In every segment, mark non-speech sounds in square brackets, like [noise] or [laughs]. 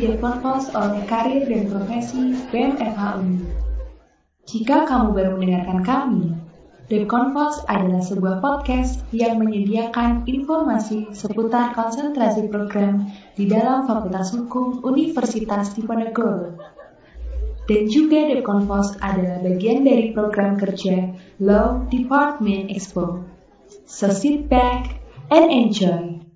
Selamat datang di Deponpos oleh Karir dan Profesi BMFH. Jika kamu baru mendengarkan kami, Deponpos adalah sebuah podcast yang menyediakan informasi seputar konsentrasi program di dalam Fakultas Hukum Universitas Diponegoro. Dan juga Deponpos adalah bagian dari program kerja Law Department Expo. So sit back and enjoy.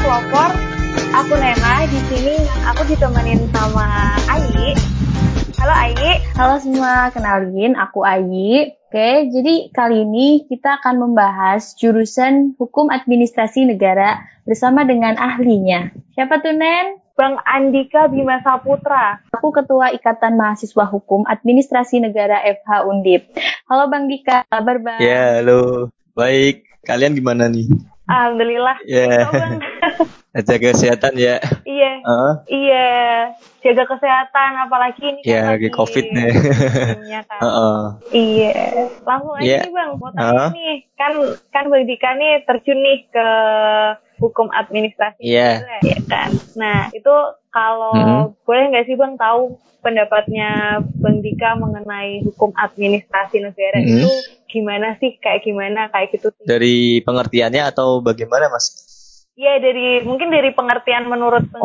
Pelopor. Aku Nena di sini. Aku ditemenin sama Ayi. Halo Ayi. Halo semua, kenalin aku Ayi. Oke, jadi kali ini kita akan membahas jurusan Hukum Administrasi Negara bersama dengan ahlinya. Siapa tuh, Nen? Bang Andika Bima Saputra. Aku Ketua Ikatan Mahasiswa Hukum Administrasi Negara FH Undip. Halo Bang Dika, kabar Bang? Ya, halo. Baik. Kalian gimana nih? Alhamdulillah. Halo, Bang. [laughs] Jaga kesehatan ya. iya, Heeh. iya. Jaga kesehatan apalagi ini kan Ya, lagi Covid nih. kan. Heeh. Iya. Langsung aja Iya. nih Bang, mau tanya Hah? nih. Kan kan Bang Dika nih terjun nih ke hukum administrasi Iya. negara, ya kan. Nah, itu kalau Mhm. boleh nggak sih Bang tahu pendapatnya Bang Dika mengenai hukum administrasi negara Mhm. itu gimana sih? Kayak gimana kayak gitu sih? Dari pengertiannya atau bagaimana, Mas? Iya, dari mungkin dari pengertian menurut Dika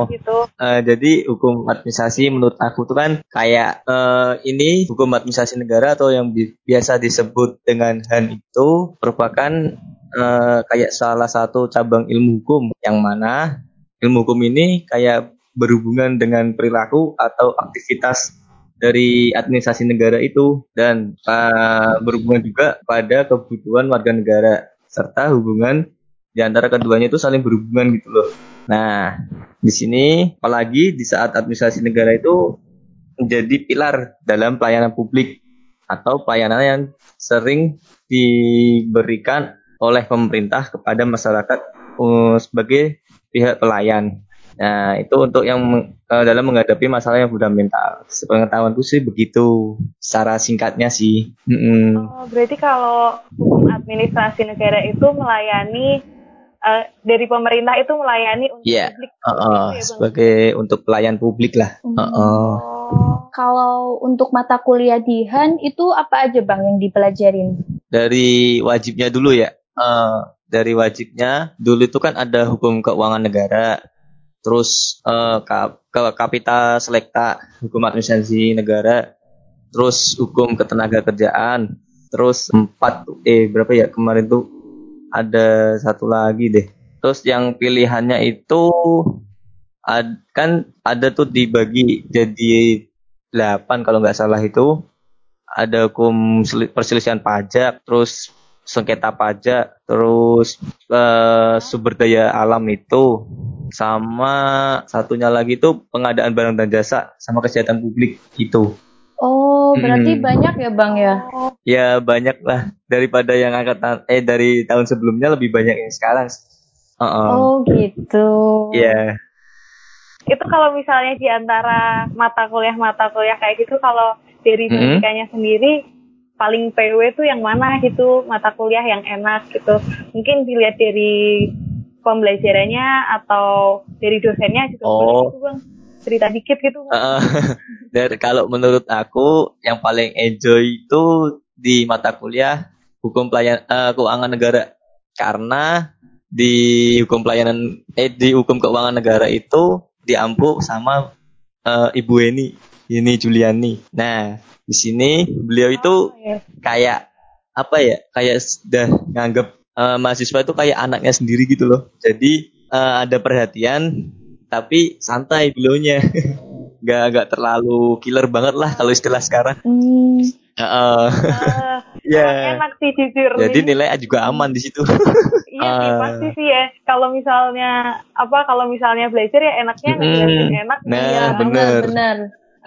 Oh. gitu. Eh, jadi hukum administrasi menurut aku tuh kan kayak eh, ini hukum administrasi negara atau yang bi- biasa disebut dengan HAN itu merupakan eh, kayak salah satu cabang ilmu hukum yang mana ilmu hukum ini kayak berhubungan dengan perilaku atau aktivitas dari administrasi negara itu dan eh, berhubungan juga pada kebutuhan warga negara serta hubungan di antara keduanya itu saling berhubungan gitu loh. Nah, di sini apalagi di saat administrasi negara itu menjadi pilar dalam pelayanan publik atau pelayanan yang sering diberikan oleh pemerintah kepada masyarakat uh, sebagai pihak pelayan. Nah, itu untuk yang eh, dalam menghadapi masalah yang fundamental. Sepengetahuanku sih begitu secara singkatnya sih. Mm-mm. Oh, berarti kalau hukum administrasi negara itu melayani eh, dari pemerintah itu melayani untuk Iya. publik. Heeh, Gitu ya, sebagai untuk pelayan publik lah. Hmm. Heeh. Oh. Kalau untuk mata kuliah di HAN itu apa aja Bang yang dipelajarin? dari wajibnya dulu ya. Eh, dari wajibnya dulu itu kan ada hukum keuangan negara, terus ka- ke kapita selekta, hukum administrasi negara, terus hukum ketenaga kerjaan, terus empat eh berapa ya kemarin tuh ada satu lagi deh. Terus yang pilihannya itu ad- kan ada tuh dibagi jadi delapan kalau nggak salah itu. Ada hukum seli- perselisihan pajak, terus sengketa pajak, terus eh, sumber daya alam itu, sama satunya lagi itu pengadaan barang dan jasa, sama kesehatan publik itu. Oh, berarti Hmm. banyak ya Bang ya? Ya banyak lah daripada yang angkatan eh dari tahun sebelumnya lebih banyak yang sekarang. Heeh. Oh, gitu. Iya. itu kalau misalnya di antara mata kuliah-mata kuliah kayak gitu, kalau dari pendidikannya sendiri paling PW itu yang mana gitu, mata kuliah yang enak gitu. Mungkin dilihat dari pembelajarannya atau dari dosennya juga boleh Oh. gitu bang. Cerita dikit gitu. Bang. Heeh. [laughs] Dan kalau menurut aku yang paling enjoy itu di mata kuliah hukum pelayan eh, keuangan negara karena di hukum pelayanan eh di hukum keuangan negara itu diampu sama eh, Ibu Eni ini Juliani. Nah di sini beliau itu Oh, iya. kayak apa ya kayak sudah nganggap eh, mahasiswa itu kayak anaknya sendiri gitu loh jadi eh, ada perhatian tapi santai beliaunya [laughs] nggak nggak terlalu killer banget lah kalau istilah sekarang Hmm, Heeh. Ah, [laughs] ya enak sih jujur. jadi nih. nilai juga aman di situ [laughs] Iya sih Ah. pasti sih ya. Kalau misalnya apa kalau misalnya belajar ya enaknya ngeliatin enak. Nah, ya. bener. benar.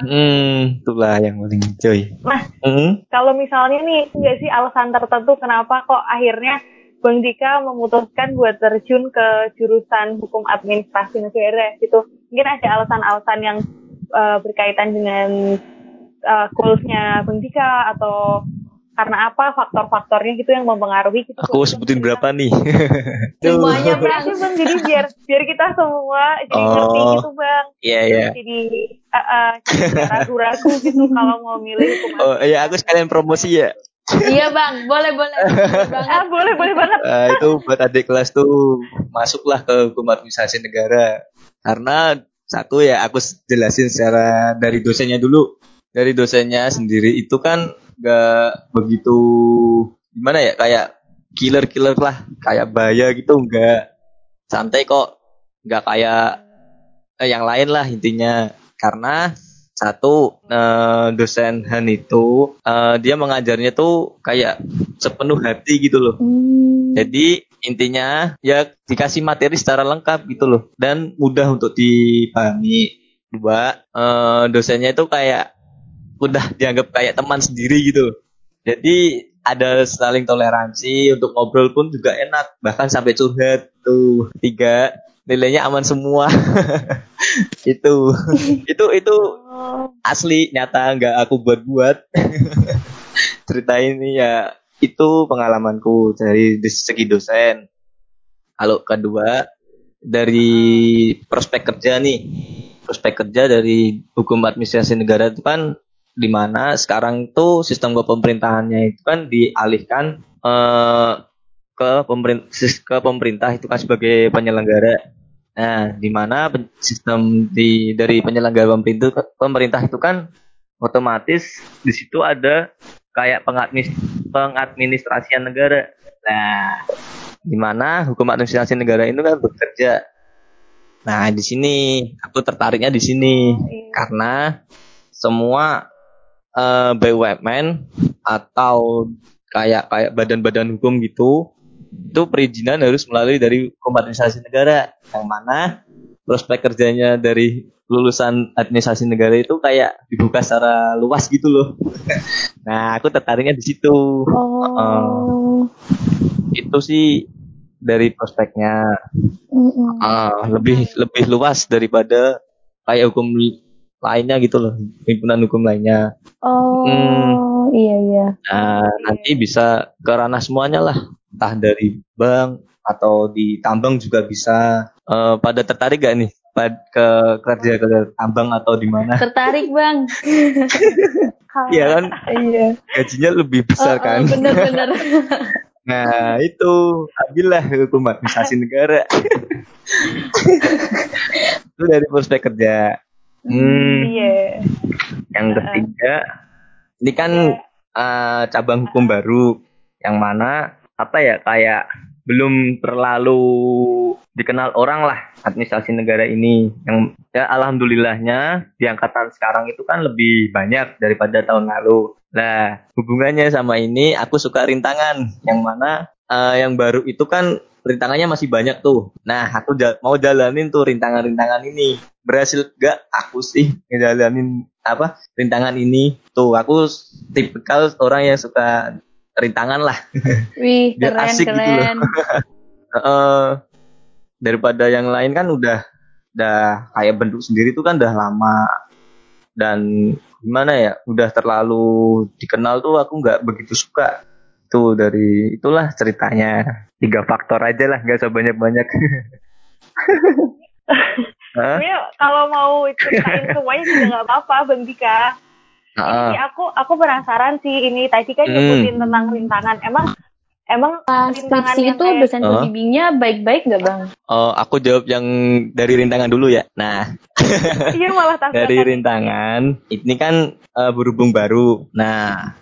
Hmm, itulah yang paling joy. Nah, Hmm. kalau misalnya nih nggak sih alasan tertentu kenapa kok akhirnya Bang Dika memutuskan buat terjun ke jurusan hukum administrasi negara gitu. Mungkin ada alasan-alasan yang eh, berkaitan dengan uh, goalsnya Bang Dika atau karena apa faktor-faktornya gitu yang mempengaruhi gitu. Aku sebutin berapa nih? [laughs] Semuanya, Ya, Bang. jadi biar biar kita semua jadi Oh. ngerti gitu bang. Iya, iya. Jadi uh, uh, jadi ragu-ragu [laughs] gitu kalau mau milih hukum. Oh, iya aku sekalian promosi ya. Iya bang, boleh boleh. Boleh [laughs] banget. Ah, boleh boleh banget. Eh, itu buat adik kelas tuh masuklah ke hukum administrasi negara. Karena satu ya aku jelasin secara dari dosennya dulu. Dari dosennya sendiri itu kan gak begitu gimana ya kayak killer-killer lah, kayak bahaya gitu enggak. Santai kok. Enggak kayak eh, yang lain lah intinya. Karena satu eh, dosen Han itu eh, dia mengajarnya tuh kayak sepenuh hati gitu loh. Hmm. Jadi intinya ya dikasih materi secara lengkap gitu loh dan mudah untuk dipahami. Dua, eh, dosennya itu kayak udah dianggap kayak teman sendiri gitu loh. Jadi ada saling toleransi untuk ngobrol pun juga enak. Bahkan sampai curhat tuh tiga. Nilainya aman semua. [laughs] [laughs] Itu. Itu itu asli nyata nggak aku buat-buat. [laughs] Cerita ini ya itu pengalamanku dari segi dosen. Kalau kedua dari prospek kerja nih. Prospek kerja dari hukum administrasi negara itu kan di mana sekarang tuh sistem kepemerintahannya itu kan dialihkan eh, ke pemerintah ke pemerintah itu kan sebagai penyelenggara Nah, di mana sistem di dari penyelenggara pemerintah pemerintah itu kan otomatis di situ ada kayak pengadmis, pengadministrasian negara. Nah, di mana hukum administrasi negara itu kan bekerja. Nah, di sini aku tertariknya di sini karena semua eh, BUMN atau kayak kayak badan-badan hukum gitu itu perizinan harus melalui dari hukum administrasi negara yang mana prospek kerjanya dari lulusan administrasi negara itu kayak dibuka secara luas gitu loh. [laughs] nah, aku tertariknya di situ. Oh. Itu sih dari prospeknya. Ah, lebih lebih luas daripada kayak hukum lainnya gitu loh, himpunan hukum lainnya. Oh, Hmm. iya iya. Nah, nanti bisa ke ranah semuanya lah, entah dari bank atau di tambang juga bisa. Eh, pada tertarik gak nih pad- ke kerja ke tambang atau di mana? Tertarik bang. [laughs] Iya kan, Iya. gajinya lebih besar Oh, oh, kan. Bener-bener. [laughs] Nah, itu ambillah hukum administrasi negara. [laughs] itu dari prospek kerja. Hmm. Iya. Yang ketiga, ini kan eh, cabang hukum baru yang mana apa ya kayak belum terlalu dikenal orang lah administrasi negara ini. Yang ya alhamdulillahnya di angkatan sekarang itu kan lebih banyak daripada tahun lalu. Nah, hubungannya sama ini aku suka rintangan yang mana eh, yang baru itu kan rintangannya masih banyak tuh. Nah, aku mau jalanin tuh rintangan-rintangan ini. Berhasil gak aku sih ngejalanin apa rintangan ini? Tuh, aku tipikal orang yang suka rintangan lah. Wih, [laughs] Biar keren asik gitu loh. keren. [laughs] Eh, daripada yang lain kan udah udah kayak bentuk sendiri tuh kan udah lama dan gimana ya udah terlalu dikenal tuh aku nggak begitu suka tuh dari itulah ceritanya tiga faktor aja lah nggak usah banyak banyak [laughs] Sebenarnya kalau mau ceritain semuanya juga nggak apa-apa, Bang Dika. Ini aku aku penasaran sih ini tadi kan Hmm. nyebutin tentang rintangan. Emang emang Pas rintangan skripsi yang itu kayak dosen Hah? pembimbingnya baik-baik nggak bang? Oh, aku jawab yang dari rintangan dulu ya. Nah, [laughs] iya malah tak dari rintangan ini kan eh, berhubung baru. Nah,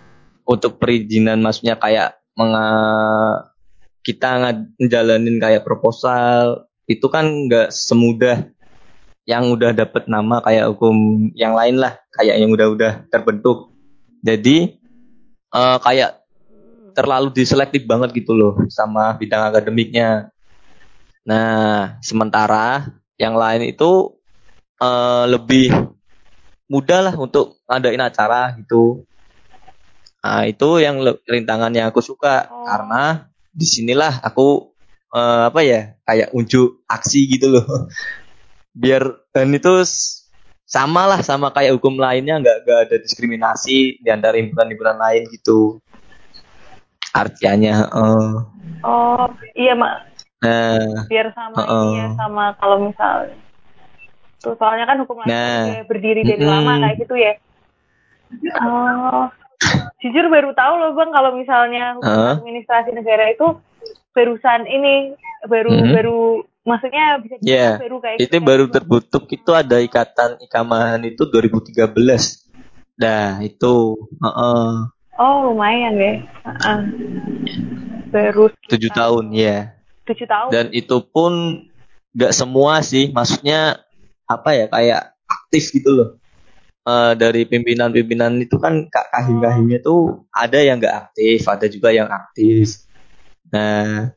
untuk perizinan maksudnya kayak menga- kita ngejalanin kayak proposal itu kan nggak semudah yang udah dapet nama kayak hukum yang lain lah, kayak yang udah-udah terbentuk. Jadi eh, kayak terlalu diselektif banget gitu loh sama bidang akademiknya. Nah, sementara yang lain itu eh, lebih mudah lah untuk ngadain acara gitu. Nah, itu yang rintangan yang aku suka Oh. karena di sinilah aku eh, apa ya kayak unjuk aksi gitu loh. [laughs] Biar dan itu sama lah sama kayak hukum lainnya nggak nggak ada diskriminasi di antara himpunan-himpunan lain gitu. Artinya, eh. Oh, iya mak nah, biar sama ini ya sama kalau misal tuh soalnya kan hukum Nah. berdiri dari Mm-mm. lama kayak gitu ya. Oh, jujur baru tahu loh bang kalau misalnya hukum Heeh. administrasi negara itu barusan ini baru Mm. baru maksudnya bisa Iya, baru kayak itu gitu baru terbentuk itu ada ikatan ikamahan itu 2013. Nah, itu heeh, Oh lumayan ya. Heeh. Baru tujuh tahun ya. tujuh tahun. Dan itu pun nggak semua sih, maksudnya apa ya kayak aktif gitu loh. Eh, dari pimpinan-pimpinan itu kan kak kahim-kahimnya tuh ada yang nggak aktif, ada juga yang aktif. Nah,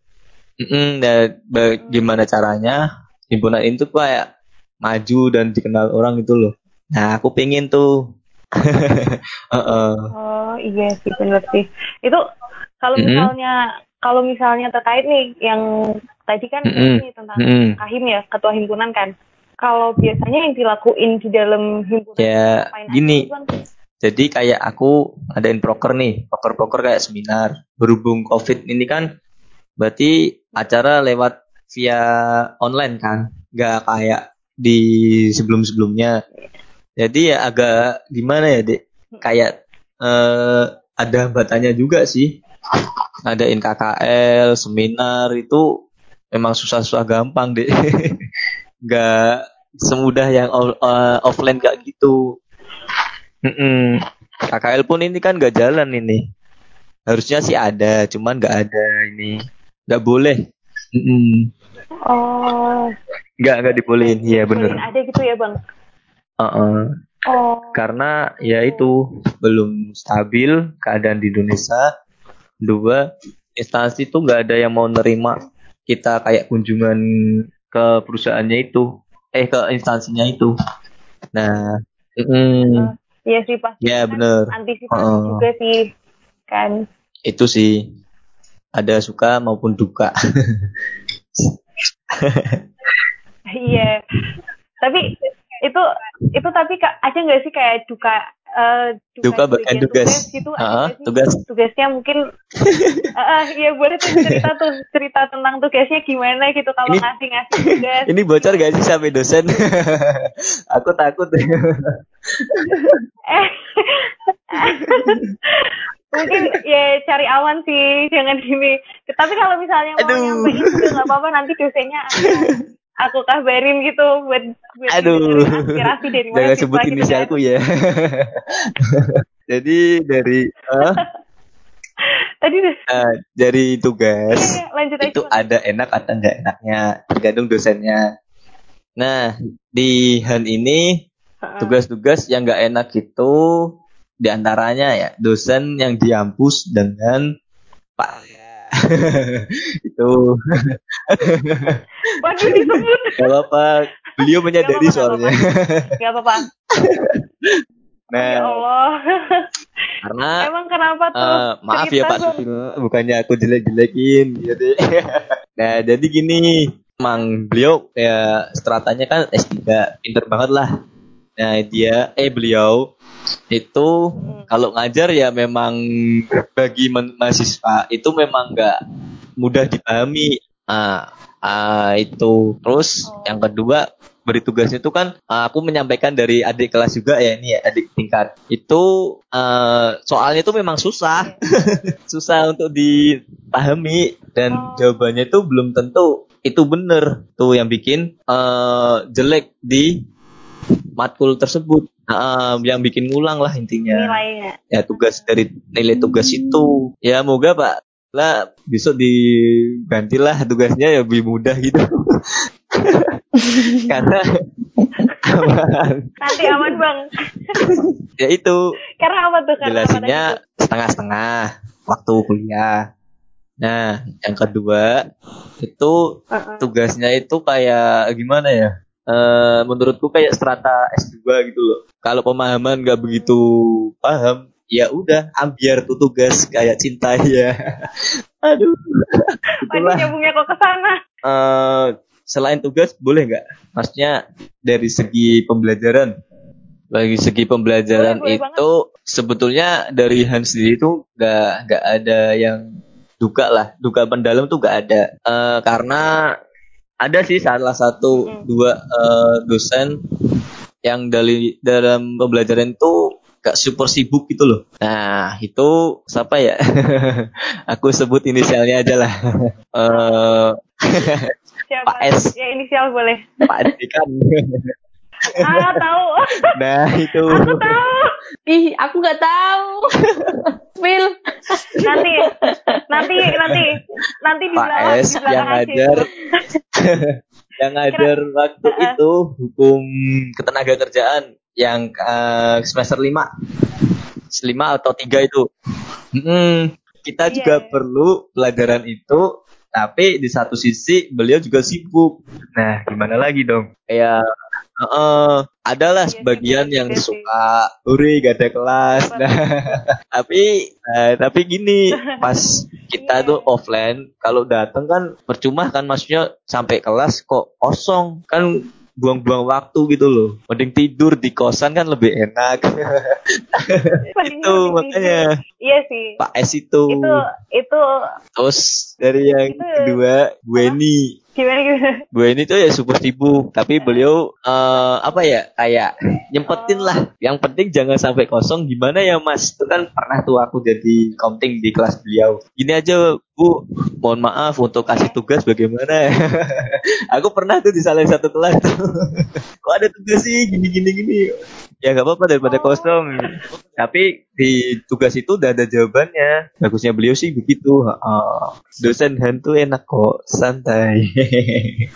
mm-mm, dan bagaimana caranya himpunan itu kayak maju dan dikenal orang itu loh. Nah, aku pengen tuh. [laughs] Heeh. Oh iya sih benar sih. Itu kalau Mm-mm. misalnya kalau misalnya terkait nih yang tadi kan Mm-mm. ini tentang Mm-mm. kahim ya ketua himpunan kan. Kalau biasanya yang dilakuin di dalam himpunan Ya, gini. sih, Bang? Jadi kayak aku ngadain proker nih, proker-proker kayak seminar. Berhubung COVID ini kan, berarti acara lewat via online kan, nggak kayak di sebelum-sebelumnya. Jadi ya agak gimana ya, dek? Kayak eh, ada hambatannya juga sih. Ngadain KKL, seminar itu memang susah-susah gampang, dek. [laughs] Nggak semudah yang off- offline kayak gitu. Mm-mm. KKL pun ini kan nggak jalan ini. Harusnya sih ada, cuman nggak ada ini. Nggak boleh. Mm-mm. Oh, Nggak nggak dibolehin. Iya bener. ada gitu ya bang. Uh-uh. Oh, Karena ya itu belum stabil keadaan di Indonesia. Dua instansi tuh nggak ada yang mau nerima kita kayak kunjungan ke perusahaannya itu, eh ke instansinya itu. Nah, mm-mm. iya sih pasti. ya kan bener. Antisipasi Heeh. juga sih kan. itu sih ada suka maupun duka [laughs] Iya. Tapi itu itu tapi kak ada nggak sih kayak duka eh, Duka di bagian bagian tugas. gitu Heeh, nggak sih? tugas. tugasnya mungkin [laughs] eh, iya boleh tuh cerita tuh cerita tentang tugasnya gimana gitu kalau ngasih ngasih tugas [laughs] ini bocor gak sih sampai dosen aku takut eh mungkin ya cari aman sih jangan gini tapi kalau misalnya mau Aduh. nyampein juga nggak apa-apa nanti dosennya aku, aku kabarin gitu buat buat aduh. aspirasi dari jangan mahasiswa sebut gitu inisialku ya. [laughs] Jadi dari eh, tadi eh, dari tugas Iya, lanjut aja itu ada enak atau enggak enaknya tergantung dosennya. Nah di Han ini tugas-tugas yang nggak enak itu di antaranya ya dosen yang diampus dengan pak [laughs] itu [laughs] waduh disebut Gak apa-apa. Beliau menyadari Gak apa-apa, soalnya. Gak apa-apa. Ya Nah, Allah. karena Emang kenapa tuh? eh, maaf ya Pak. Sufil, bukannya aku jelek-jelekin gitu. [laughs] nah, jadi gini, emang beliau ya stratanya kan S3, pinter banget lah. Nah, dia eh beliau itu Hmm. kalau ngajar ya memang bagi mahasiswa itu memang nggak mudah dipahami. Ah, ah, itu. Terus Oh. yang kedua beri tugasnya itu kan ah, aku menyampaikan dari adik kelas juga ya ini ya adik tingkat. Itu eh, soalnya itu memang susah. [laughs] susah untuk dipahami dan Oh. jawabannya itu belum tentu itu bener tuh yang bikin eh, jelek di matkul tersebut Ah, yang bikin ngulang lah intinya Nilainya. ya tugas dari nilai tugas itu ya moga pak lah besok digantilah tugasnya ya lebih mudah gitu [laughs] karena aman. Nanti aman bang. ya itu Karena apa tuh? Jelasinnya setengah-setengah waktu kuliah nah yang kedua itu Heeh. tugasnya itu kayak gimana ya eh, menurutku kayak strata S2 gitu loh. Kalau pemahaman nggak begitu paham, ya udah ambiar tuh tugas kayak cinta [laughs] ya. Aduh. Ini Itulah. nyambungnya kok ke sana. Eh, selain tugas boleh nggak? Maksudnya dari segi pembelajaran. Bagi segi pembelajaran Boleh, boleh itu sebetulnya dari Hans sendiri itu nggak nggak ada yang duka lah, duka pendalam tuh nggak ada. Eh, karena ada sih salah satu Mm. dua eh, dosen yang dari dalam pembelajaran itu gak super sibuk gitu loh. Nah itu siapa ya? [laughs] Aku sebut inisialnya aja lah. [laughs] Eh, Siapa? Pak S. Ya inisial boleh. Pak Dekan. Ah, tahu. [laughs] nah itu. Aku tahu. Ih, aku nggak tahu. [laughs] Phil. Nanti, nanti, nanti, nanti di Pak belakang, S di belakang yang aja ngajar [laughs] yang ngajar waktu itu hukum ketenaga kerjaan yang eh, semester 5 5 atau 3 itu Mm-mm. kita Iya, juga iya. perlu pelajaran itu tapi di satu sisi beliau juga sibuk. Nah gimana lagi dong? Kayak eh, adalah Iya, sebagian yang suka uri gak ada kelas. Nah tapi eh, tapi gini pas kita Iya. tuh offline kalau datang kan percuma kan maksudnya sampai kelas kok kosong. Kan buang-buang waktu gitu loh. Mending tidur di kosan kan lebih enak. [laughs] Itu makanya. Iya sih. Pak S itu. Itu, itu terus dari yang Itu- kedua Bu Eni gimana gimana? Bu Eni tuh ya super sibuk tapi beliau eh, apa ya kayak nyempetin lah. Yang penting jangan sampai kosong. Gimana ya mas? Itu kan pernah tuh aku jadi counting di kelas beliau. Gini aja Bu. Mohon maaf untuk kasih tugas bagaimana? [laughs] Aku pernah tuh di salah satu kelas tuh. [laughs] Kok ada tugas sih? Gini gini gini. Ya nggak apa-apa daripada kosong. Tapi di tugas itu udah ada jawabannya bagusnya beliau sih begitu Heeh. dosen hantu enak kok santai [laughs]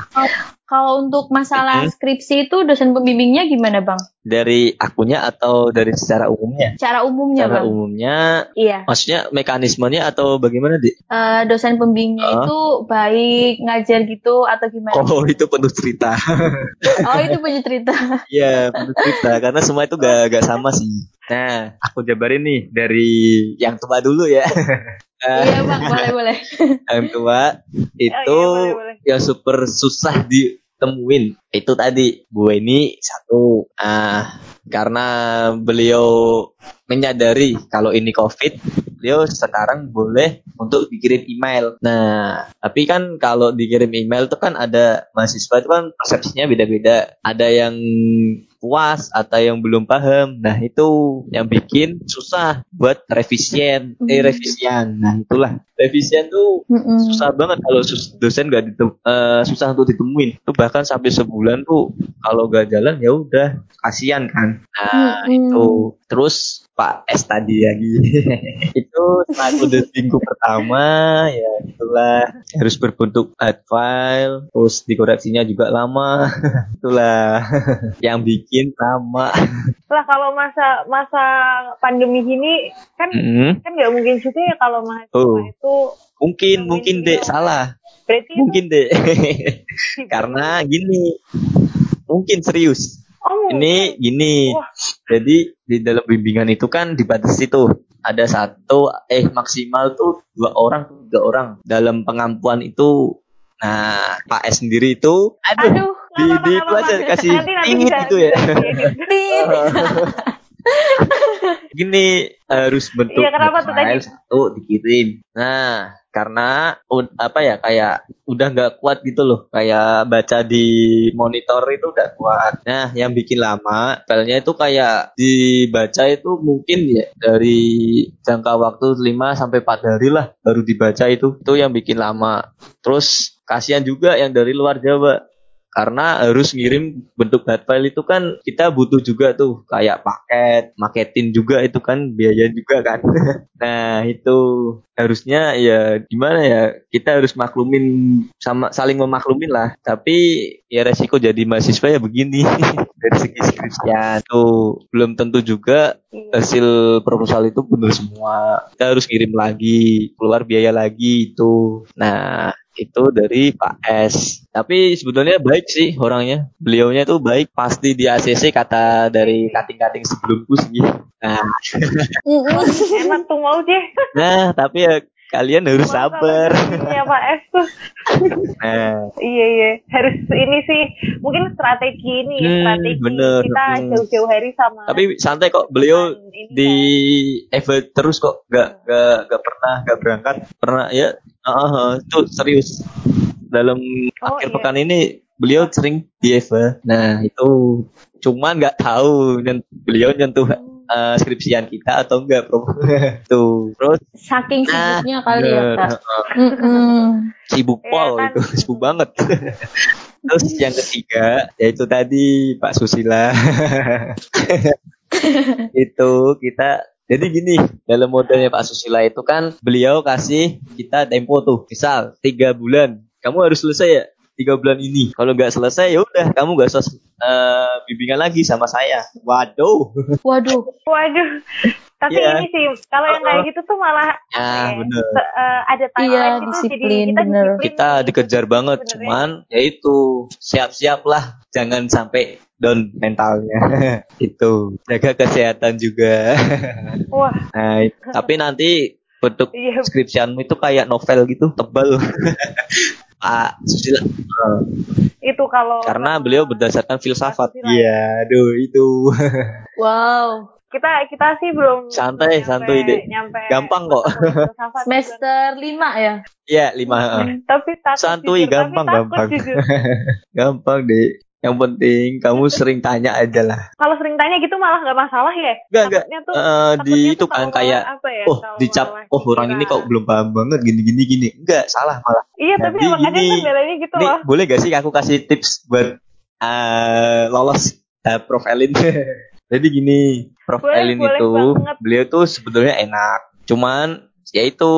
Kalau untuk masalah skripsi itu dosen pembimbingnya gimana, Bang? dari akunya atau dari secara umumnya Cara umumnya, secara Bang? umumnya Iya. maksudnya mekanismenya atau bagaimana di Eh, dosen pembimbingnya Ah. itu baik ngajar gitu atau gimana? oh itu penuh cerita [laughs] Oh, itu punya cerita. Iya penuh cerita karena semua itu gak, gak sama sih nah. Aku jabarin nih dari yang tua dulu ya. [laughs] Eh, iya, Bang, boleh, boleh. yang tua itu Oh, iya, boleh, boleh. yang super susah ditemuin. Itu tadi Bu Eni satu. Ah karena beliau menyadari kalau ini COVID beliau sekarang boleh untuk dikirim email. Nah tapi kan kalau dikirim email itu kan ada mahasiswa itu kan persepsinya beda-beda. Ada yang puas atau yang belum paham. Nah itu yang bikin susah buat revisian. Eh revisian. Nah itulah. Revisian tuh Mm-mm. susah banget kalau sus- dosen gak ditem eh, susah untuk ditemuin. Itu bahkan sampai sebulan tuh kalau gak jalan ya udah kasihan kan. Nah Mm-mm. itu. Terus Pak S tadi lagi. [laughs] Itu setelah aku udah minggu pertama ya itulah. Harus berbentuk hard file terus dikoreksinya juga lama. [laughs] Itulah. [laughs] Yang bikin lama. Lah kalau masa masa pandemi gini kan Mm-mm. kan nggak mungkin juga ya kalau mahasiswa Oh. itu mungkin Yang mungkin ini dek. salah. Berarti mungkin dek. Karena gini mungkin serius oh, ini gini. Wah. jadi di dalam bimbingan itu kan dibatasi tuh ada satu eh maksimal tuh dua orang tiga orang dalam pengampuan itu. Nah Pak S sendiri itu aduh, Aduh, di di itu aja kasih bisa- gitu ya. [laughs] [laughs] [laughs] gini harus bentuk Iya, kenapa tuh tadi? satu dikirim. Nah karena apa ya kayak udah nggak kuat gitu loh. Kayak baca di monitor itu udah kuat. Nah yang bikin lama filenya itu kayak dibaca itu mungkin ya dari jangka waktu 5 sampai 4 hari lah baru dibaca itu. Itu yang bikin lama. Terus kasihan juga yang dari luar Jawa karena harus ngirim bentuk hard file itu kan kita butuh juga tuh kayak paket, maketin juga itu kan biaya juga kan. [laughs] nah itu harusnya ya gimana ya kita harus maklumin sama saling memaklumin lah. Tapi ya resiko jadi mahasiswa ya begini [laughs] dari segi skripsian tuh belum tentu juga hasil proposal itu benar semua. Kita harus ngirim lagi, keluar biaya lagi itu. Nah itu dari Pak S. Tapi sebetulnya baik sih orangnya. Beliaunya tuh baik. Pasti di ACC kata dari kating-kating sebelumku sih. Nah, [laughs] Enak tuh mau deh. nah tapi ya kalian harus sabar. Ya Pak S tuh. Nah, Iya iya harus ini sih mungkin strategi ini Hmm, strategi bener. kita Hmm. jauh-jauh hari sama. tapi santai kok beliau ini di kan. Terus kok gak gak gak pernah gak berangkat pernah ya uh, itu serius dalam Oh, akhir iya. pekan ini beliau sering di Eva nah itu cuman nggak tahu nyen- beliau nyentuh uh, skripsian kita atau enggak bro? [laughs] Tuh. Terus? Saking Nah, sibuknya kali ya. Kak. Sibuk Iya pol kan? itu [laughs] sibuk banget. [laughs] Terus yang ketiga yaitu tadi Pak Susila. Itu kita jadi gini dalam modelnya Pak Susila itu kan beliau kasih kita tempo tuh. Misal tiga bulan. Kamu harus selesai ya tiga bulan ini. Kalau nggak selesai ya udah kamu nggak usah eh, bimbingan lagi sama saya. Waduh. Waduh, Waduh. Tapi Iya. ini sih kalau yang kayak gitu tuh malah ya ya, bener. se- eh, ada timeline Iya, gitu disiplin, jadi kita bener. disiplin kita nih. dikejar banget Sebenarnya. cuman ya itu siap-siap lah. Jangan sampai down mentalnya. [laughs] Itu. Jaga kesehatan juga. [laughs] Wah, nah, tapi nanti bentuk iya. skripsianmu itu kayak novel gitu tebal [laughs] Pak Susila Eh, itu kalau karena beliau berdasarkan filsafat ya. iya aduh itu [laughs] wow. kita kita sih belum Santai, nyampe- santuy, Dek. nyampe Gampang kok. [laughs] Semester 5 ya? iya lima eh. tapi takut Santuy, jujur, gampang, tapi takut gampang. jujur. [laughs] gampang deh yang penting kamu sering tanya aja lah kalau sering tanya gitu malah nggak masalah ya enggak. Takutnya tuh takutnya di itu kan kayak apa ya, oh dicap oh orang ini kok belum paham banget gini gini gini enggak salah malah iya tapi emang gini, kan gitu Nih, loh boleh gak sih aku kasih tips buat eh, lolos uh, Prof Elin? [laughs] Jadi gini, Prof Boleh, Elin boleh itu banget. beliau tuh sebetulnya enak. Cuman ya itu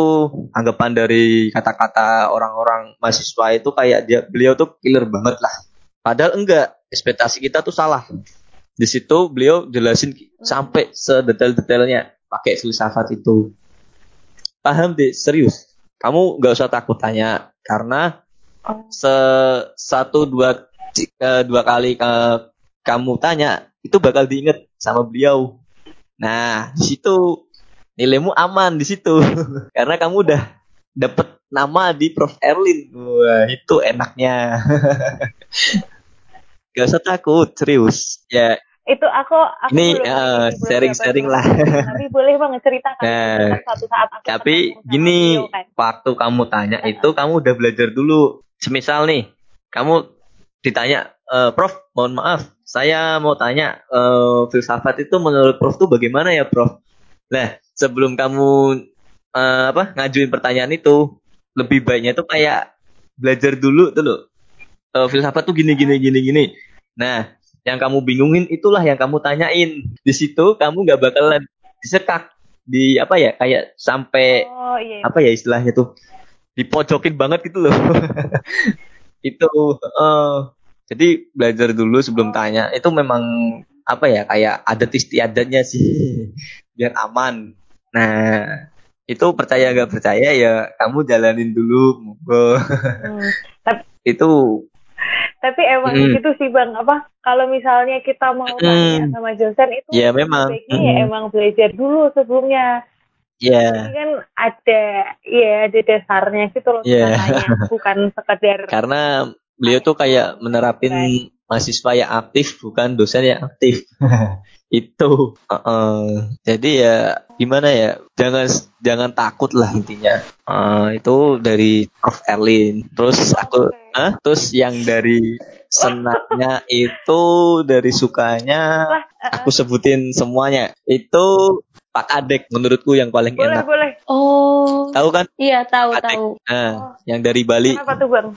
anggapan dari kata-kata orang-orang mahasiswa itu kayak dia beliau tuh killer banget lah. Padahal enggak, ekspektasi kita tuh salah. Di situ beliau jelasin sampai sedetail-detailnya pakai filsafat itu. Paham deh, serius. Kamu nggak usah takut tanya karena se satu dua eh, dua kali eh, kamu tanya itu bakal diinget sama beliau. Nah di situ nilaimu aman di situ [laughs] karena kamu udah dapet nama di Prof Erlin. Wah itu enaknya. [laughs] Gak usah takut serius. Ya itu aku aku Ini, eh, sharing-sharing dapat lah. tapi boleh banget cerita kan Nah, suatu saat aku Tapi gini, beliau kan. waktu kamu tanya itu kamu udah belajar dulu. Semisal nih, kamu ditanya, "Eh, Prof, mohon maaf, saya mau tanya, eh, filsafat itu menurut Prof tuh bagaimana ya, Prof? Nah, sebelum kamu eh, apa ngajuin pertanyaan itu, lebih baiknya tuh kayak belajar dulu tuh loh. Eh, filsafat tuh gini gini gini gini. Nah, yang kamu bingungin itulah yang kamu tanyain. Di situ kamu nggak bakalan disekak di apa ya kayak sampai oh iya apa ya istilahnya tuh dipojokin banget gitu loh [laughs] itu eh, jadi belajar dulu sebelum tanya itu memang apa ya kayak adat istiadatnya sih [laughs] biar aman nah itu percaya gak percaya ya kamu jalanin dulu monggo Hmm. tapi, [laughs] itu tapi emang Hmm. gitu sih bang apa kalau misalnya kita mau Hmm. tanya sama dosen itu Ya, memang. ya Hmm. emang belajar dulu sebelumnya ya Ini kan ada ya ada dasarnya gitu loh Iya. kita tanya [laughs] bukan sekedar karena beliau tuh kayak menerapin mahasiswa yang aktif bukan dosen yang aktif [laughs] itu. Heeh. jadi ya gimana ya? Jangan jangan takut lah intinya. Eh, itu dari Prof. Erlin. Terus aku Hah? terus yang dari senaknya itu dari sukanya aku sebutin semuanya. Itu Pak Adek menurutku yang paling boleh enak. boleh. Oh, tahu kan? Iya tahu Adek. tahu. nah yang dari Bali. Kenapa tuh bang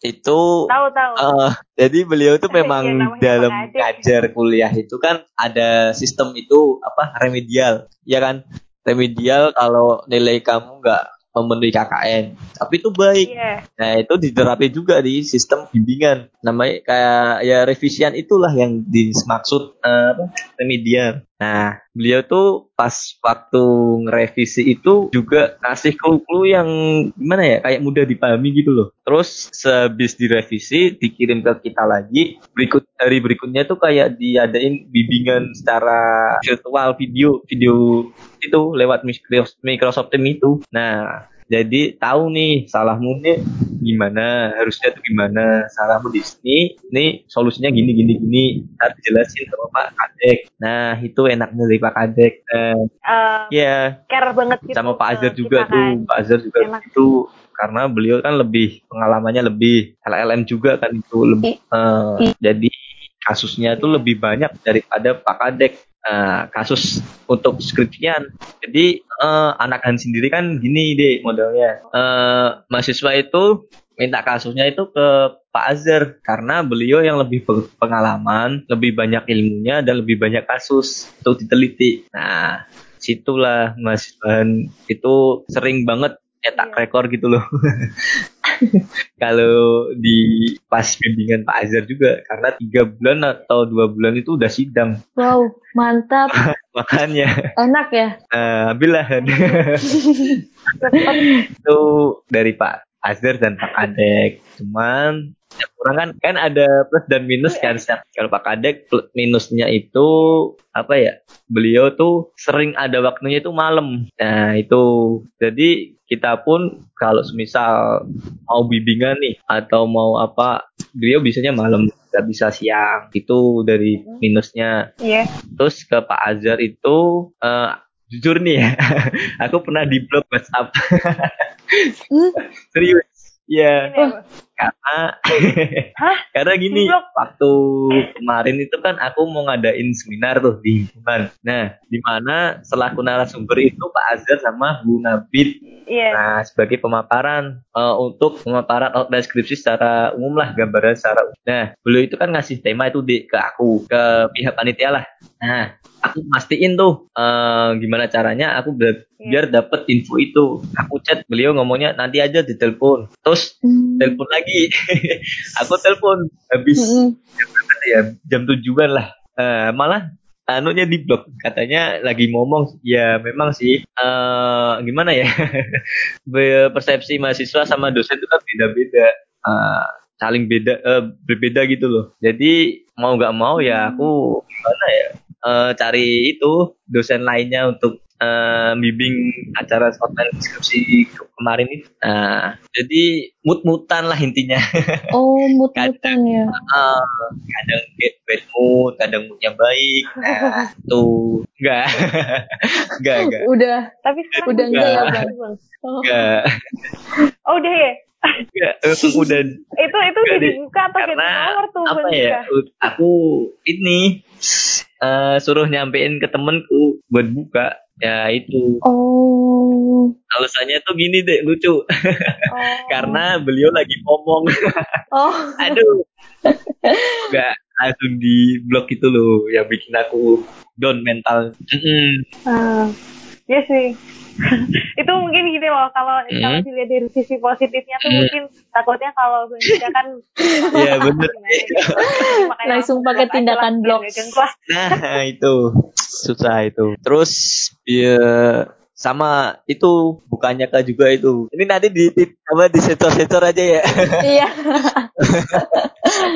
itu tahu tahu. Eh, jadi beliau itu memang namanya dalam ngajar kuliah itu kan ada sistem itu apa remedial, ya kan? Remedial kalau nilai kamu nggak memenuhi KKN. Tapi itu baik. Iya. Nah, itu diterapin juga di sistem bimbingan. Namanya kayak ya revisian itulah yang dimaksud eh, apa? remedial. Nah, beliau tuh pas waktu ngerevisi itu juga kasih clue-clue yang gimana ya, kayak mudah dipahami gitu loh. Terus sehabis direvisi, dikirim ke kita lagi, berikut hari berikutnya tuh kayak diadain bimbingan secara virtual video, video itu lewat Microsoft Microsoft Teams itu. Nah, jadi tahu nih salahmu nih gimana, harusnya tuh gimana, salahmu di sini, ini solusinya gini gini gini, harus dijelasin sama Pak Kadek. Nah itu enaknya dari Pak Kadek. Eh, Eh, ya care banget gitu. sama Pak Azhar juga kita tuh, kan. Pak Azhar juga Enak. itu karena beliau kan lebih pengalamannya lebih LLM juga kan itu lebih eh, jadi kasusnya itu lebih banyak daripada Pak Kadek. Eh, kasus untuk skripsian. Jadi eh, anak Han sendiri kan gini deh modelnya. Eh, mahasiswa itu minta kasusnya itu ke Pak Azhar karena beliau yang lebih pengalaman, lebih banyak ilmunya dan lebih banyak kasus untuk diteliti. Nah, situlah mahasiswa Han itu sering banget nyetak Iya. rekor gitu loh. [laughs] [laughs] Kalau di pas bimbingan Pak Azhar juga karena tiga bulan atau dua bulan itu udah sidang Wow, mantap. [laughs] makanya Enak ya? uh, ambillah [laughs] itu dari Pak Azhar dan Pak Kadek cuman setiap orang kan kan ada plus dan minus kan setiap kalau Pak Kadek minusnya itu apa ya beliau tuh sering ada waktunya itu malam nah itu jadi kita pun kalau semisal mau bimbingan nih atau mau apa beliau bisanya malam nggak bisa siang itu dari minusnya Iya. Terus ke Pak Azhar itu eh, jujur nih ya, [laughs] aku pernah di blog WhatsApp. [laughs] Hmm? Serius. Ya, apa? Karena [laughs] Hah? karena gini, waktu kemarin itu kan aku mau ngadain seminar tuh di himpunan. Nah, di mana selaku narasumber itu Pak Azhar sama Bu Nabit Iya. Nah, sebagai pemaparan eh, untuk pemaparan outline skripsi secara umum lah, gambaran secara umum. Nah, beliau itu kan ngasih tema itu di ke aku, ke pihak panitia lah. Nah, aku mastiin tuh eh, gimana caranya aku biar, biar dapet info itu. Aku chat beliau ngomongnya nanti aja di telepon. Terus Hmm. telepon lagi. [laughs] aku telepon habis jam berapa ya? Jam tujuan lah. Eh, malah anunya di blog katanya lagi ngomong ya memang sih eh gimana ya [laughs] persepsi mahasiswa sama dosen itu kan beda-beda Eh, saling beda eh, berbeda gitu loh jadi mau nggak mau ya aku gimana ya eh, cari itu dosen lainnya untuk eh, bimbing acara online deskripsi ke- kemarin itu nah jadi mut-mutan lah intinya [laughs] Oh, mut-mutan ya. Ah, kadang bad, bad mood, kadang moodnya baik. Nah, [laughs] tuh enggak. [laughs] enggak, enggak. Udah. Tapi sekarang Udah enggak enggak Bang? Oh. Enggak. Oh, udah ya? Enggak, udah Itu itu udah dibuka atau karena nomor tuh apa ya? Aku ini eh, suruh nyampein ke temenku buat buka. Ya itu Oh. alasannya tuh gini deh lucu Oh. [laughs] karena beliau lagi ngomong [laughs] Oh. aduh nggak langsung di blok itu loh yang bikin aku down mental Mm-mm. Ah, Iya sih. [laughs] itu mungkin gini loh kalau Hmm. kalau dilihat dari sisi positifnya tuh Hmm. mungkin takutnya kalau Dika kan [laughs] Iya. [laughs] Makanya Langsung pakai tindakan blok. Nah itu susah itu. Terus ya sama itu bukannya kak juga itu. Ini nanti di, di apa di sensor sensor aja ya. Iya.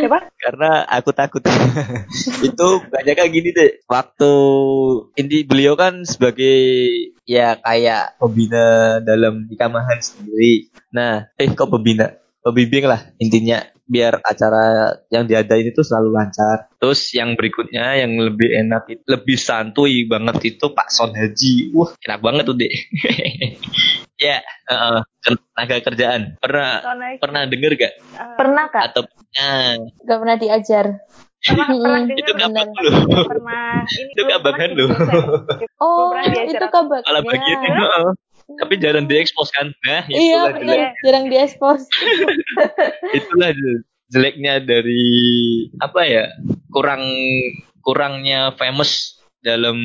Siapa? Karena aku takut. [laughs] itu bukannya kayak gini deh. Waktu ini beliau kan sebagai ya kayak pembina dalam ikamahan sendiri. Nah, eh kok pembina? Pembimbing lah intinya biar acara yang diadain itu selalu lancar. Terus yang berikutnya yang lebih enak itu lebih santuy banget itu Pak Son Haji. Wah, enak banget tuh, Dek. [laughs] ya, heeh, tenaga kerjaan. Pernah Soalnya pernah denger gak? ah, Pernah, Kak? Atau nah, Gak pernah diajar. pernah [laughs] dengar itu kabar lu. nggak pernah ini Itu kabagan pernah lu. dosen. Oh, itu kabar. Kalau bagian Ya. Tapi jarang diekspos kan. Nah, Iya, itulah benar. jelek, Jarang diekspos. [laughs] itulah jel- jeleknya dari apa ya? Kurang kurangnya famous dalam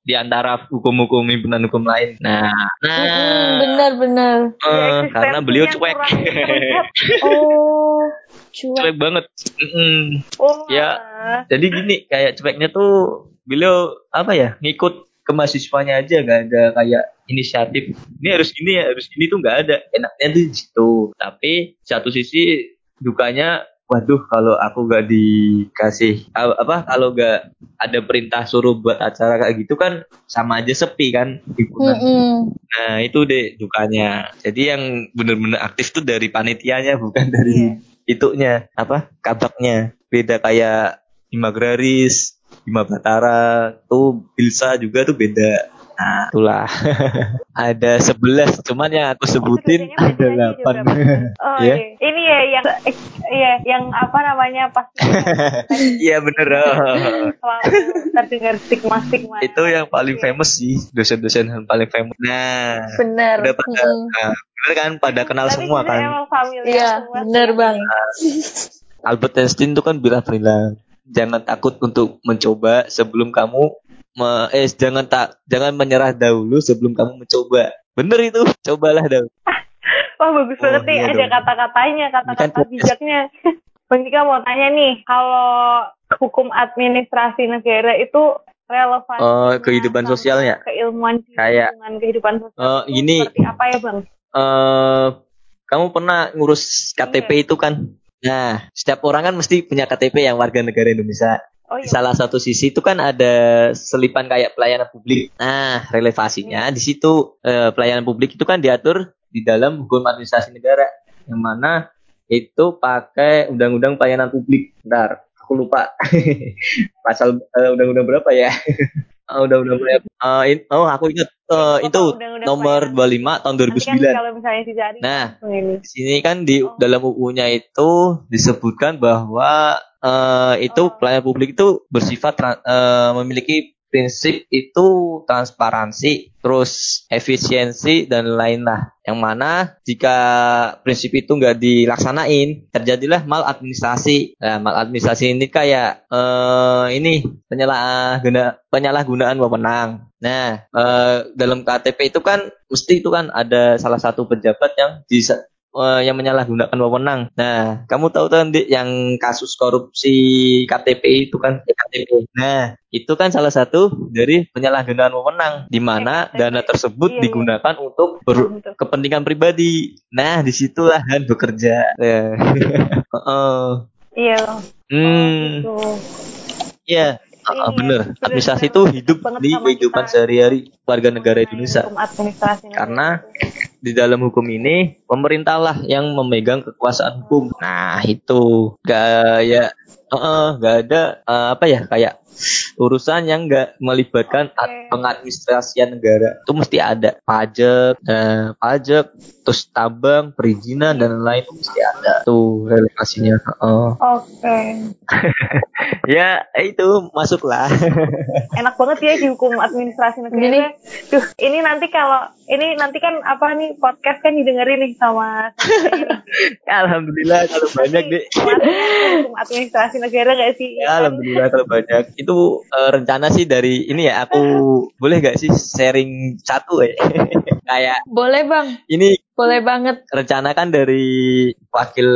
di antara hukum-hukum himpunan hukum lain. Nah, nah Mm, benar-benar. eh, karena beliau cuek. [laughs] Oh, cuek. cuek banget. Mm-mm. Oh, Ya. alah. Jadi gini, kayak cueknya tuh beliau apa ya ngikut ke mahasiswanya aja nggak ada kayak inisiatif. Ini harus gini ya harus gini tuh nggak ada. Enaknya tuh di situ tapi satu sisi dukanya waduh kalau aku nggak dikasih apa kalau nggak ada perintah suruh buat acara kayak gitu kan sama aja sepi kan Mm-mm. nah itu deh dukanya. Jadi yang bener-bener aktif tuh dari panitianya bukan dari itunya apa kabaknya beda kayak Hima Agraris Hima Batara tuh Bilsa juga tuh beda nah itulah [laughs] ada 11 cuman yang aku sebutin Itu biasanya ada panitianya 8 juga berapa? [laughs] Oh Ya. iya. Ini ya yang iya yang apa namanya pas [laughs] iya bener oh. terdengar stigma-stigma. itu yang paling famous sih dosen-dosen yang paling famous nah Benar. udah pada Mm-mm. nah, bener kan pada kenal Tapi semua kan Iya, sih. bang. Albert Einstein tuh kan bilang bilang jangan takut untuk mencoba sebelum kamu me- eh jangan tak jangan menyerah dahulu sebelum kamu mencoba. Bener itu, [laughs] cobalah dahulu. [laughs] Wah bagus Oh, banget nih iya ada kata-katanya, Ini kan kata-kata bijaknya. [laughs] Bang Tika mau tanya nih, kalau hukum administrasi negara itu relevan Oh, kehidupan sosialnya? keilmuan Kayak, kehidupan sosial eh, itu gini. seperti apa ya bang? Eh kamu pernah ngurus KTP Iya. itu kan? Nah, setiap orang kan mesti punya KTP yang warga negara Indonesia. Oh Di iya. salah satu sisi itu kan ada selipan kayak pelayanan publik. Nah, relevasinya di situ eh, pelayanan publik itu kan diatur di dalam hukum administrasi negara yang mana itu pakai undang-undang pelayanan publik. Bentar, aku lupa [laughs] pasal eh, undang-undang berapa ya? [laughs] Ah, undang-undang berapa? Eh, in- oh, aku ingat eh, Apa itu undang-undang nomor pelayanan? 25 tahun Nanti kan 2009. kalau misalnya dicari Nah, ini. di sini kan di Oh. dalam UU-nya itu disebutkan bahwa eh, itu Oh. pelayanan publik itu bersifat eh, memiliki prinsip itu transparansi, terus efisiensi dan lain lah. Yang mana jika prinsip itu nggak dilaksanain, terjadilah maladministrasi. Nah, maladministrasi ini kayak eh, ini penyalahguna penyalahgunaan wewenang. Nah, eh, dalam KTP itu kan mesti itu kan ada salah satu pejabat yang eh, yang menyalahgunakan wewenang. Nah, kamu tahu kan yang kasus korupsi KTP itu kan KTP. Nah, itu kan salah satu dari penyalahgunaan wewenang di mana KTP. dana tersebut Iya, iya. digunakan untuk ber- Betul. kepentingan pribadi. Nah, di situlah Han bekerja. Ya. [laughs] Heeh. Iya. Hmm, Gitu. iya. Ah, Ini ya, bener. Administrasi itu hidup di kehidupan sehari-hari warga negara Mengenai Indonesia. Karena itu. Di dalam hukum ini pemerintah lah yang memegang kekuasaan hukum. Nah itu gak eh, nggak ada eh, apa ya kayak urusan yang nggak melibatkan Oke. pengadministrasian negara itu mesti ada pajak, eh, pajak, terus tambang, perizinan dan lain-lain itu mesti ada tuh relevasinya. Heeh. Oke. [laughs] ya itu masuklah. [laughs] Enak banget ya di hukum administrasi negara. Gini. Duh, ini nanti kalau ini nanti kan apa nih podcast kan didengerin nih sama, sama. [laughs] Alhamdulillah kalau banyak deh. Hukum administrasi negara gak sih? Ya, alhamdulillah kalau banyak. Itu eh, rencana sih dari ini ya aku [laughs] boleh gak sih sharing satu ya? [laughs] Kayak Boleh bang, ini boleh banget. rencana kan dari wakil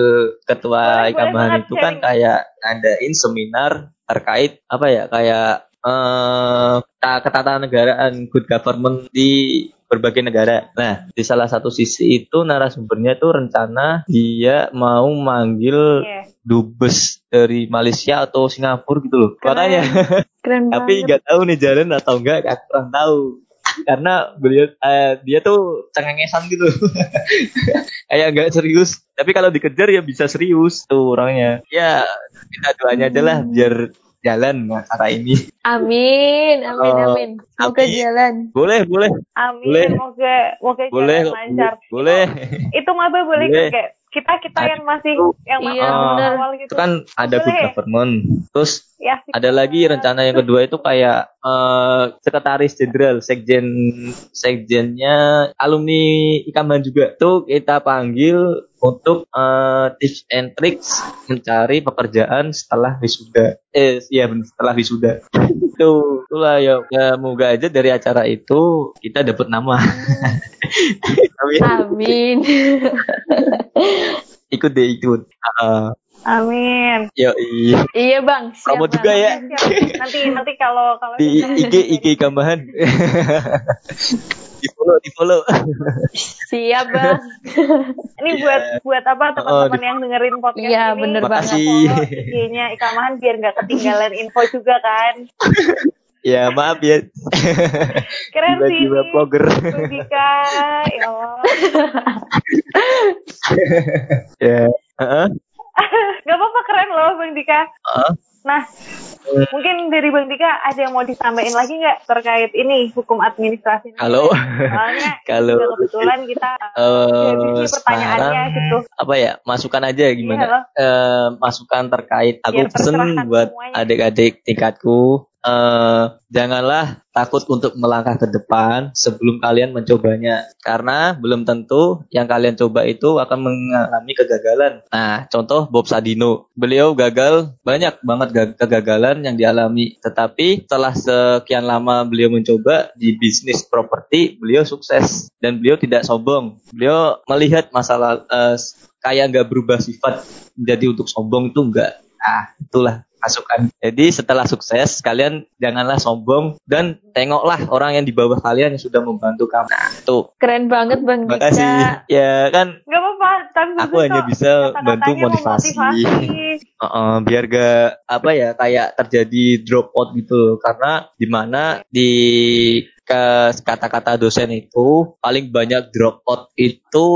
ketua Boleh, Ika boleh Bahan banget itu kan sharing. kayak ngadain seminar terkait apa ya kayak eh ta- ketatanegaraan good government di berbagai negara. Nah, di salah satu sisi itu narasumbernya tuh rencana dia mau manggil Iya. Dubes dari Malaysia atau Singapura gitu loh. Keren. Makanya Keren [laughs] tapi nggak tahu nih jalan atau enggak aku kurang tahu karena beliau eh, dia tuh cengengesan gitu [laughs] kayak nggak serius tapi kalau dikejar ya bisa serius tuh orangnya ya minta doanya aja lah biar jalan acara ini Amin, [laughs] amin, Oh, amin. Semoga amin. jalan. boleh boleh Amin. Boleh. Moga moga boleh jalan lancar. boleh Itu maba boleh Boleh. kayak kita kita yang masih yang masih Iya, bener. awal gitu. itu kan ada good Boleh. government terus Ya, sih. ada lagi rencana yang kedua itu kayak eh, sekretaris jenderal sekjen sekjennya alumni Ikaman juga tuh kita panggil untuk eh, tips and tricks mencari pekerjaan setelah wisuda eh iya setelah wisuda [laughs] itu itulah ya, ya moga aja dari acara itu kita dapat nama [laughs] Amin. Amin. [laughs] ikut deh ikut uh, Amin. yo iya iya bang. siap, kamu Bang. juga ya Siap. Nanti nanti kalau kalau di IG IG Kambahan [laughs] di follow di follow Siap bang. [laughs] ini buat buat apa teman-teman di- yang dengerin podcast Iya, ini. bener banget. follow IG-nya Ikamahan biar nggak ketinggalan info juga kan. Ya maaf ya Keren sih. tiba-tiba vlogger Bang Dika, ya Allah. [laughs] ya Heeh. Gak apa-apa keren loh Bang Dika. Heeh. Nah, mungkin dari Bang Dika ada yang mau disampaikan lagi nggak terkait ini hukum administrasi? [laughs] Kalau- Soalnya kalau- kebetulan kita Eh, uh, pertanyaannya sekarang- gitu. apa ya masukan aja Iya, gimana loh. Eh, masukan terkait aku Biar pesen buat adik-adik tingkatku eh janganlah takut untuk melangkah ke depan sebelum kalian mencobanya karena belum tentu yang kalian coba itu akan mengalami kegagalan. Nah contoh Bob Sadino. Beliau gagal banyak banget ga- kegagalan yang dialami. Tetapi setelah sekian lama beliau mencoba di bisnis properti beliau sukses dan beliau tidak sombong. Beliau melihat masalah eh, kayak nggak berubah sifat menjadi untuk sombong itu enggak nah itulah masukan jadi setelah sukses kalian janganlah sombong dan tengoklah orang yang di bawah kalian yang sudah membantu kamu. Nah itu Keren banget bang Dika. kasih ya kan? Gak apa-apa, tapi Aku hanya bisa bantu motivasi. memotivasi. Heeh, biar gak apa ya kayak terjadi drop out gitu karena di mana di ke kata-kata dosen itu paling banyak drop out itu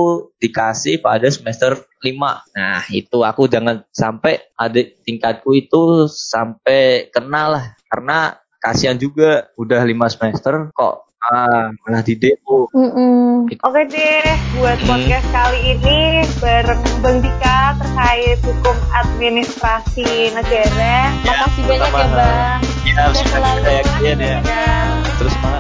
dikasih pada semester 5 nah itu aku jangan sampai adik tingkatku itu sampai kenal lah karena kasihan juga udah 5 semester kok ah, malah di DO Mm-mm. Oke deh, buat podcast kali ini bareng Bang Dika terkait hukum administrasi negara. Makasih banyak ya bang. ya Sukses sudah selalu. ya Ya.